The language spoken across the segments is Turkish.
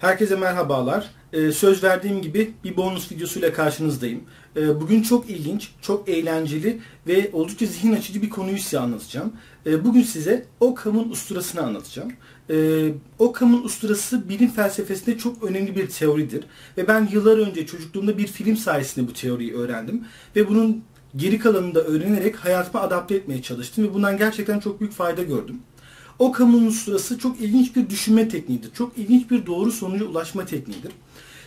Herkese merhabalar. Ee, söz verdiğim gibi bir bonus videosuyla karşınızdayım. Ee, bugün çok ilginç, çok eğlenceli ve oldukça zihin açıcı bir konuyu size anlatacağım. Ee, bugün size Ockham'ın usturasını anlatacağım. Ockham'ın usturası bilim felsefesinde çok önemli bir teoridir. Ve ben yıllar önce çocukluğumda bir film sayesinde bu teoriyi öğrendim. Ve bunun geri kalanını da öğrenerek hayatıma adapte etmeye çalıştım. Ve bundan gerçekten çok büyük fayda gördüm. Ockham'ın usturası çok ilginç bir düşünme tekniğidir. Çok ilginç bir doğru sonuca ulaşma tekniğidir.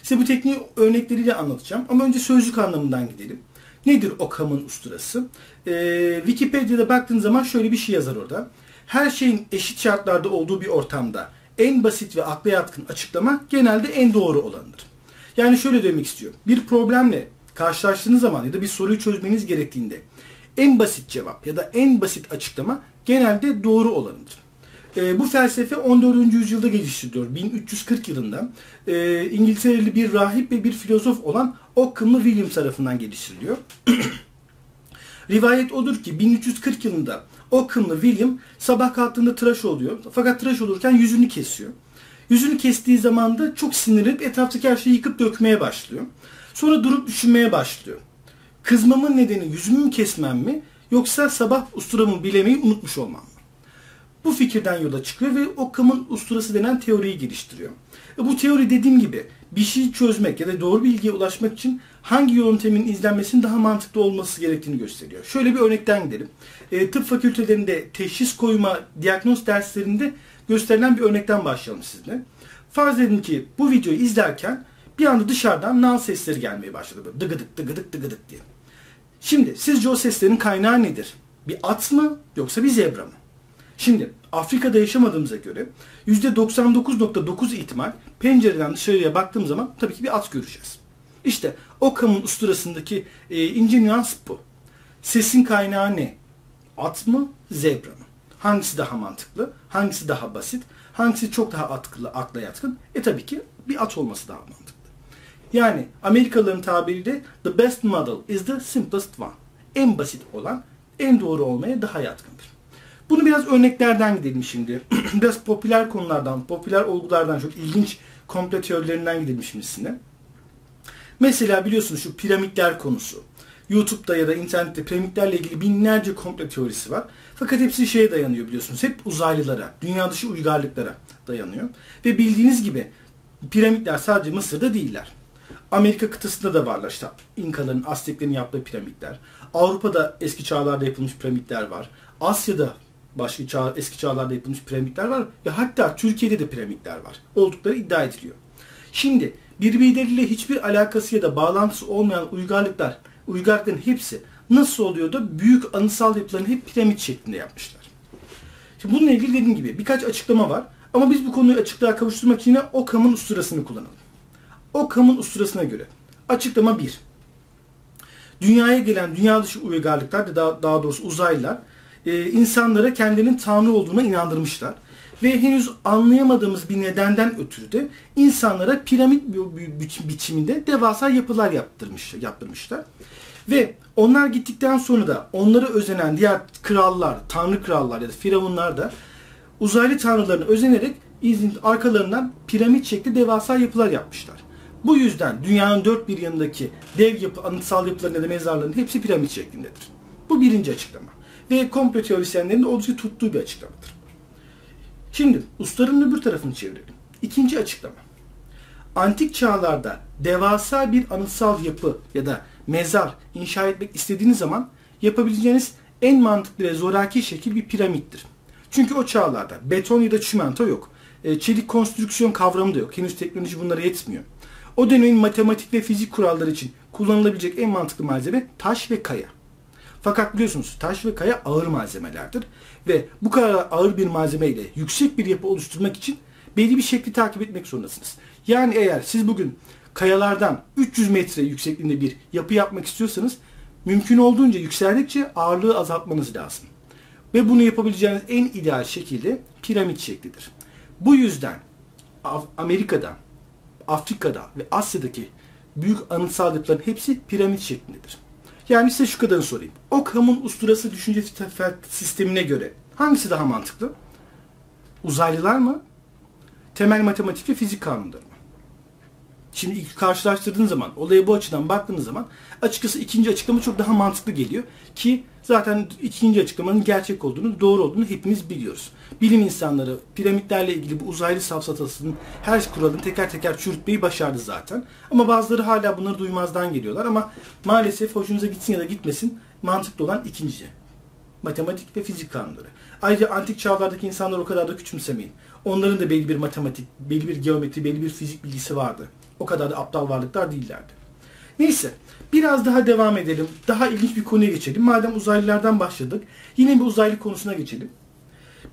Size bu tekniği örnekleriyle anlatacağım ama önce sözlük anlamından gidelim. Nedir Ockham'ın usturası? Ee, Wikipedia'da baktığın zaman şöyle bir şey yazar orada. Her şeyin eşit şartlarda olduğu bir ortamda en basit ve akla yatkın açıklama genelde en doğru olanıdır. Yani şöyle demek istiyor. Bir problemle karşılaştığınız zaman ya da bir soruyu çözmeniz gerektiğinde en basit cevap ya da en basit açıklama genelde doğru olanıdır. E, bu felsefe 14. yüzyılda geliştiriliyor. 1340 yılında e, İngiltereli bir rahip ve bir filozof olan Ockham'lı William tarafından geliştiriliyor. Rivayet odur ki 1340 yılında Ockham'lı William sabah kalktığında tıraş oluyor. Fakat tıraş olurken yüzünü kesiyor. Yüzünü kestiği zaman da çok sinirlenip etraftaki her şeyi yıkıp dökmeye başlıyor. Sonra durup düşünmeye başlıyor. Kızmamın nedeni yüzümü mü kesmem mi yoksa sabah usturamı bilemeyi unutmuş olmam mı? Bu fikirden yola çıkıyor ve Occam'ın usturası denen teoriyi geliştiriyor. E bu teori dediğim gibi bir şeyi çözmek ya da doğru bilgiye ulaşmak için hangi yöntemin izlenmesinin daha mantıklı olması gerektiğini gösteriyor. Şöyle bir örnekten gidelim. E, tıp fakültelerinde teşhis koyma, diyagnoz derslerinde gösterilen bir örnekten başlayalım sizinle. Farz edin ki bu videoyu izlerken bir anda dışarıdan nal sesleri gelmeye başladı. Böyle dıgıdık dıgıdık dıgıdık diye. Şimdi sizce o seslerin kaynağı nedir? Bir at mı yoksa bir zebra mı? Şimdi Afrika'da yaşamadığımıza göre %99.9 ihtimal pencereden dışarıya baktığım zaman tabii ki bir at göreceğiz. İşte Occam'ın usturasındaki e, ince nüans bu. Sesin kaynağı ne? At mı, zebra mı? Hangisi daha mantıklı? Hangisi daha basit? Hangisi çok daha atkılı, akla yatkın? E tabii ki bir at olması daha mantıklı. Yani Amerikalıların tabiriyle the best model is the simplest one. En basit olan en doğru olmaya daha yatkındır. Bunu biraz örneklerden gidelim şimdi. biraz popüler konulardan, popüler olgulardan, çok ilginç komple teorilerinden gidelim şimdi. Mesela biliyorsunuz şu piramitler konusu. YouTube'da ya da internette piramitlerle ilgili binlerce komple teorisi var. Fakat hepsi şeye dayanıyor biliyorsunuz. Hep uzaylılara, dünya dışı uygarlıklara dayanıyor. Ve bildiğiniz gibi piramitler sadece Mısır'da değiller. Amerika kıtasında da varlar işte İnkaların, Azteklerin yaptığı piramitler. Avrupa'da eski çağlarda yapılmış piramitler var. Asya'da başka çağ, eski çağlarda yapılmış piramitler var ve hatta Türkiye'de de piramitler var. Oldukları iddia ediliyor. Şimdi birbirleriyle hiçbir alakası ya da bağlantısı olmayan uygarlıklar, uygarlıkların hepsi nasıl oluyor da büyük anıtsal yapılarını hep piramit şeklinde yapmışlar. Şimdi bununla ilgili dediğim gibi birkaç açıklama var ama biz bu konuyu açıklığa kavuşturmak için yine Ockham'ın usturasını kullanalım. Ockham'ın usturasına göre açıklama 1. Dünyaya gelen dünya dışı uygarlıklar, daha, daha doğrusu uzaylılar e, insanlara kendinin Tanrı olduğuna inandırmışlar. Ve henüz anlayamadığımız bir nedenden ötürü de insanlara piramit biçiminde devasa yapılar yaptırmış, yaptırmışlar. Ve onlar gittikten sonra da onlara özenen diğer krallar, tanrı krallar ya da firavunlar da uzaylı tanrılarına özenerek arkalarından piramit şekli devasa yapılar yapmışlar. Bu yüzden dünyanın dört bir yanındaki dev yapı, anıtsal yapıların ya da mezarların hepsi piramit şeklindedir. Bu birinci açıklama ve komplo teorisyenlerin oldukça tuttuğu bir açıklamadır. Şimdi ustaların öbür tarafını çevirelim. İkinci açıklama. Antik çağlarda devasa bir anıtsal yapı ya da mezar inşa etmek istediğiniz zaman yapabileceğiniz en mantıklı ve zoraki şekil bir piramittir. Çünkü o çağlarda beton ya da çimento yok. E, çelik konstrüksiyon kavramı da yok. Henüz teknoloji bunlara yetmiyor. O dönemin matematik ve fizik kuralları için kullanılabilecek en mantıklı malzeme taş ve kaya. Fakat biliyorsunuz taş ve kaya ağır malzemelerdir. Ve bu kadar ağır bir malzemeyle yüksek bir yapı oluşturmak için belli bir şekli takip etmek zorundasınız. Yani eğer siz bugün kayalardan 300 metre yüksekliğinde bir yapı yapmak istiyorsanız mümkün olduğunca yükseldikçe ağırlığı azaltmanız lazım. Ve bunu yapabileceğiniz en ideal şekilde piramit şeklidir. Bu yüzden Amerika'da, Afrika'da ve Asya'daki büyük anıtsal yapıların hepsi piramit şeklindedir. Yani size şu kadarını sorayım. Ockham'ın usturası düşünce sistemine göre hangisi daha mantıklı? Uzaylılar mı? Temel matematik ve fizik kanunları mı? Şimdi karşılaştırdığın zaman, olaya bu açıdan baktığınız zaman açıkçası ikinci açıklama çok daha mantıklı geliyor. Ki zaten ikinci açıklamanın gerçek olduğunu, doğru olduğunu hepimiz biliyoruz. Bilim insanları piramitlerle ilgili bu uzaylı safsatasının her kuralını teker teker çürütmeyi başardı zaten. Ama bazıları hala bunları duymazdan geliyorlar ama maalesef hoşunuza gitsin ya da gitmesin mantıklı olan ikinci. Matematik ve fizik kanunları. Ayrıca antik çağlardaki insanlar o kadar da küçümsemeyin. Onların da belli bir matematik, belli bir geometri, belli bir fizik bilgisi vardı. O kadar da aptal varlıklar değillerdi. Neyse biraz daha devam edelim. Daha ilginç bir konuya geçelim. Madem uzaylılardan başladık yine bir uzaylı konusuna geçelim.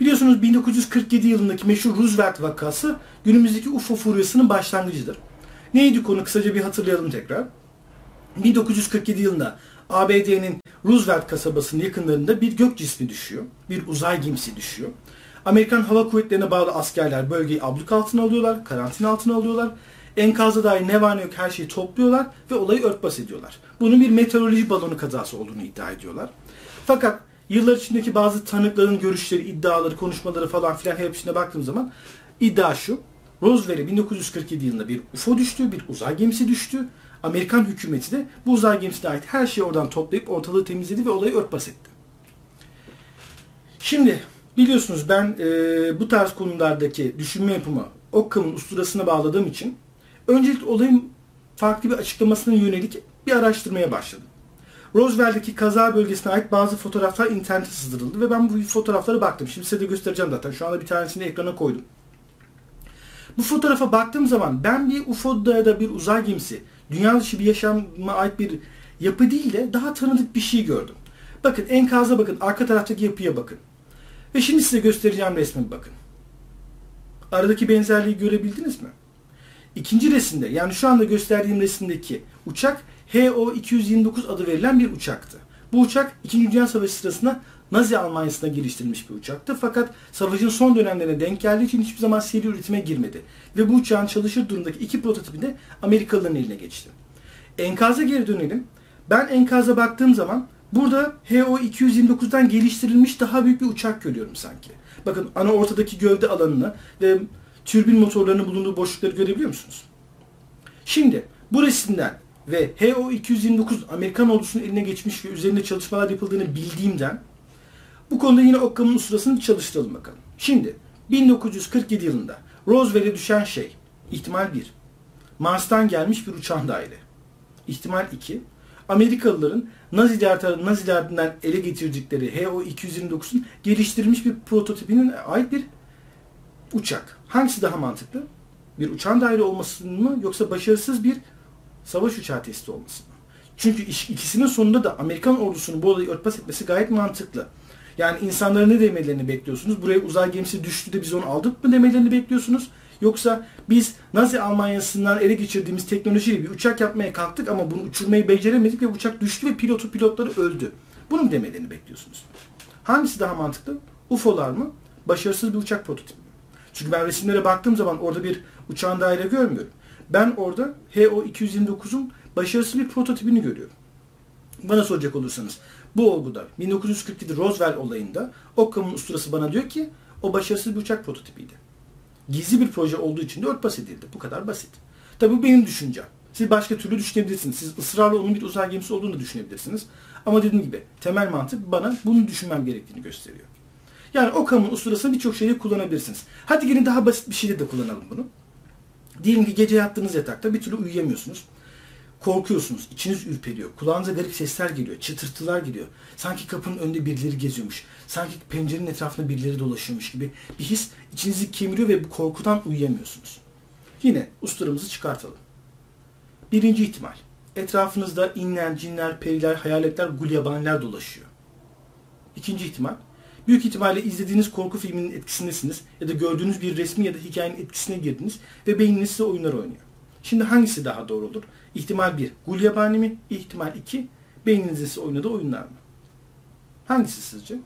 Biliyorsunuz 1947 yılındaki meşhur Roosevelt vakası günümüzdeki UFO furyasının başlangıcıdır. Neydi konu kısaca bir hatırlayalım tekrar. 1947 yılında ABD'nin Roosevelt kasabasının yakınlarında bir gök cismi düşüyor. Bir uzay gemisi düşüyor. Amerikan Hava Kuvvetleri'ne bağlı askerler bölgeyi abluk altına alıyorlar, karantina altına alıyorlar. Enkazda dair ne var ne yok her şeyi topluyorlar ve olayı örtbas ediyorlar. Bunun bir meteoroloji balonu kazası olduğunu iddia ediyorlar. Fakat yıllar içindeki bazı tanıkların görüşleri, iddiaları, konuşmaları falan filan hepsine baktığım zaman iddia şu. Roosevelt'e 1947 yılında bir UFO düştü, bir uzay gemisi düştü. Amerikan hükümeti de bu uzay gemisine ait her şeyi oradan toplayıp ortalığı temizledi ve olayı örtbas etti. Şimdi biliyorsunuz ben e, bu tarz konulardaki düşünme yapımı Occam'ın usturasına bağladığım için öncelikle olayın farklı bir açıklamasına yönelik bir araştırmaya başladım. Roosevelt'deki kaza bölgesine ait bazı fotoğraflar internete sızdırıldı ve ben bu fotoğraflara baktım. Şimdi size de göstereceğim zaten. Şu anda bir tanesini ekrana koydum. Bu fotoğrafa baktığım zaman ben bir UFO'da ya da bir uzay gemisi, dünya dışı bir yaşama ait bir yapı değil de daha tanıdık bir şey gördüm. Bakın enkaza bakın, arka taraftaki yapıya bakın. Ve şimdi size göstereceğim resme bakın. Aradaki benzerliği görebildiniz mi? İkinci resimde yani şu anda gösterdiğim resimdeki uçak HO-229 adı verilen bir uçaktı. Bu uçak 2. Dünya Savaşı sırasında Nazi Almanya'sına geliştirilmiş bir uçaktı. Fakat savaşın son dönemlerine denk geldiği için hiçbir zaman seri üretime girmedi. Ve bu uçağın çalışır durumdaki iki prototipi de Amerikalıların eline geçti. Enkaza geri dönelim. Ben enkaza baktığım zaman burada HO-229'dan geliştirilmiş daha büyük bir uçak görüyorum sanki. Bakın ana ortadaki gövde alanını ve türbin motorlarının bulunduğu boşlukları görebiliyor musunuz? Şimdi bu resimden ve HO-229 Amerikan ordusunun eline geçmiş ve üzerinde çalışmalar yapıldığını bildiğimden bu konuda yine Occam'ın usturasını çalıştıralım bakalım. Şimdi 1947 yılında Roosevelt'e düşen şey ihtimal 1. Mars'tan gelmiş bir uçan daire. İhtimal 2. Amerikalıların Naziler, Nazilerden ele getirdikleri HO-229'un geliştirilmiş bir prototipinin ait bir uçak. Hangisi daha mantıklı? Bir uçan daire olmasın mı yoksa başarısız bir savaş uçağı testi olmasın mı? Çünkü ikisinin sonunda da Amerikan ordusunun bu olayı örtbas etmesi gayet mantıklı. Yani insanlara ne demelerini bekliyorsunuz? Buraya uzay gemisi düştü de biz onu aldık mı demelerini bekliyorsunuz? Yoksa biz Nazi Almanya'sından ele geçirdiğimiz teknolojiyle bir uçak yapmaya kalktık ama bunu uçurmayı beceremedik ve uçak düştü ve pilotu pilotları öldü. Bunun demelerini bekliyorsunuz. Hangisi daha mantıklı? UFO'lar mı? Başarısız bir uçak prototipi mi? Çünkü ben resimlere baktığım zaman orada bir uçağın daire görmüyorum. Ben orada HO-229'un başarısız bir prototipini görüyorum. Bana soracak olursanız bu olguda 1947 Roosevelt olayında Occam'ın usturası bana diyor ki o başarısız bir uçak prototipiydi. Gizli bir proje olduğu için de örtbas edildi. Bu kadar basit. Tabi bu benim düşüncem. Siz başka türlü düşünebilirsiniz. Siz ısrarla onun bir uzay gemisi olduğunu da düşünebilirsiniz. Ama dediğim gibi temel mantık bana bunu düşünmem gerektiğini gösteriyor. Yani Occam'ın usturasını birçok şeyde kullanabilirsiniz. Hadi gelin daha basit bir şeyde de kullanalım bunu. Diyelim ki gece yattığınız yatakta bir türlü uyuyamıyorsunuz. Korkuyorsunuz, içiniz ürperiyor, kulağınıza garip sesler geliyor, çıtırtılar geliyor. Sanki kapının önünde birileri geziyormuş, sanki pencerenin etrafında birileri dolaşıyormuş gibi bir his içinizi kemiriyor ve bu korkudan uyuyamıyorsunuz. Yine usturamızı çıkartalım. Birinci ihtimal. Etrafınızda inler, cinler, periler, hayaletler, gulyabaniler dolaşıyor. İkinci ihtimal. Büyük ihtimalle izlediğiniz korku filminin etkisindesiniz ya da gördüğünüz bir resmi ya da hikayenin etkisine girdiniz ve beyniniz size oyunlar oynuyor. Şimdi hangisi daha doğru olur? İhtimal 1. Gulyabani mi? İhtimal 2. Beyninizin size oynadığı oyunlar mı? Hangisi sizce?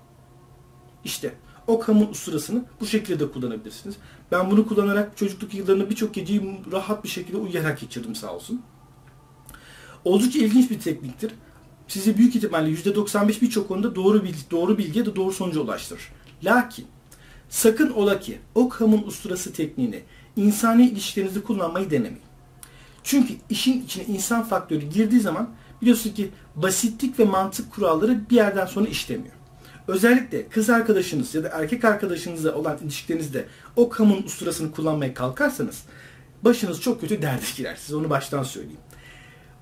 İşte Occam'ın usturasını bu şekilde de kullanabilirsiniz. Ben bunu kullanarak çocukluk yıllarını birçok geceyi rahat bir şekilde uyuyarak geçirdim sağ olsun. Oldukça ilginç bir tekniktir. Sizi büyük ihtimalle %95 birçok konuda doğru bilgi, doğru bilgiye de doğru sonuca ulaştırır. Lakin sakın ola ki Occam'ın usturası tekniğini insani ilişkilerinizde kullanmayı denemeyin. Çünkü işin içine insan faktörü girdiği zaman biliyorsun ki basitlik ve mantık kuralları bir yerden sonra işlemiyor. Özellikle kız arkadaşınız ya da erkek arkadaşınızla olan ilişkilerinizde o kamunun usturasını kullanmaya kalkarsanız başınız çok kötü derde girer. Size onu baştan söyleyeyim.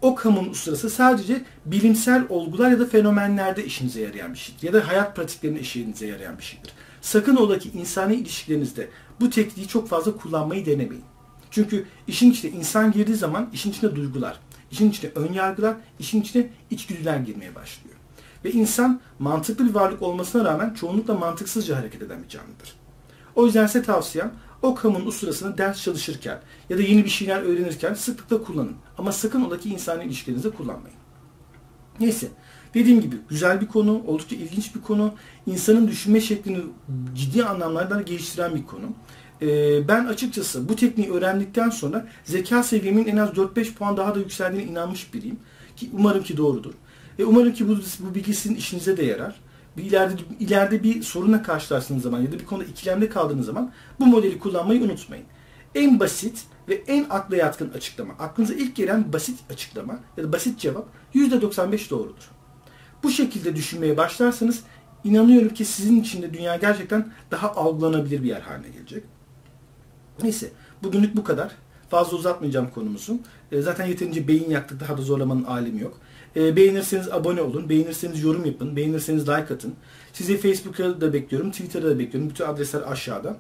O kamunun usturası sadece bilimsel olgular ya da fenomenlerde işinize yarayan bir şeydir. Ya da hayat pratiklerinde işinize yarayan bir şeydir. Sakın ola ki insani ilişkilerinizde bu tekniği çok fazla kullanmayı denemeyin. Çünkü işin içine insan girdiği zaman işin içine duygular, işin içine ön yargılar, işin içine içgüdüler girmeye başlıyor. Ve insan mantıklı bir varlık olmasına rağmen çoğunlukla mantıksızca hareket eden bir canlıdır. O yüzden size tavsiyem o kamunun usturasını ders çalışırken ya da yeni bir şeyler öğrenirken sıklıkla kullanın. Ama sakın ola ki insani ilişkilerinizde kullanmayın. Neyse. Dediğim gibi güzel bir konu, oldukça ilginç bir konu. İnsanın düşünme şeklini ciddi anlamlarda geliştiren bir konu. Ee, ben açıkçası bu tekniği öğrendikten sonra zeka seviyemin en az 4-5 puan daha da yükseldiğine inanmış biriyim. Ki umarım ki doğrudur. Ve umarım ki bu, bu bilgi sizin işinize de yarar. Bir ileride, ileride bir sorunla karşılaştığınız zaman ya da bir konuda ikilemde kaldığınız zaman bu modeli kullanmayı unutmayın. En basit ve en akla yatkın açıklama, aklınıza ilk gelen basit açıklama ya da basit cevap %95 doğrudur. Bu şekilde düşünmeye başlarsanız inanıyorum ki sizin için de dünya gerçekten daha algılanabilir bir yer haline gelecek. Neyse bugünlük bu kadar. Fazla uzatmayacağım konumuzu. E, zaten yeterince beyin yaktık daha da zorlamanın alemi yok. E, beğenirseniz abone olun. Beğenirseniz yorum yapın. Beğenirseniz like atın. Sizi Facebook'ta da bekliyorum. Twitter'da da bekliyorum. Bütün adresler aşağıda.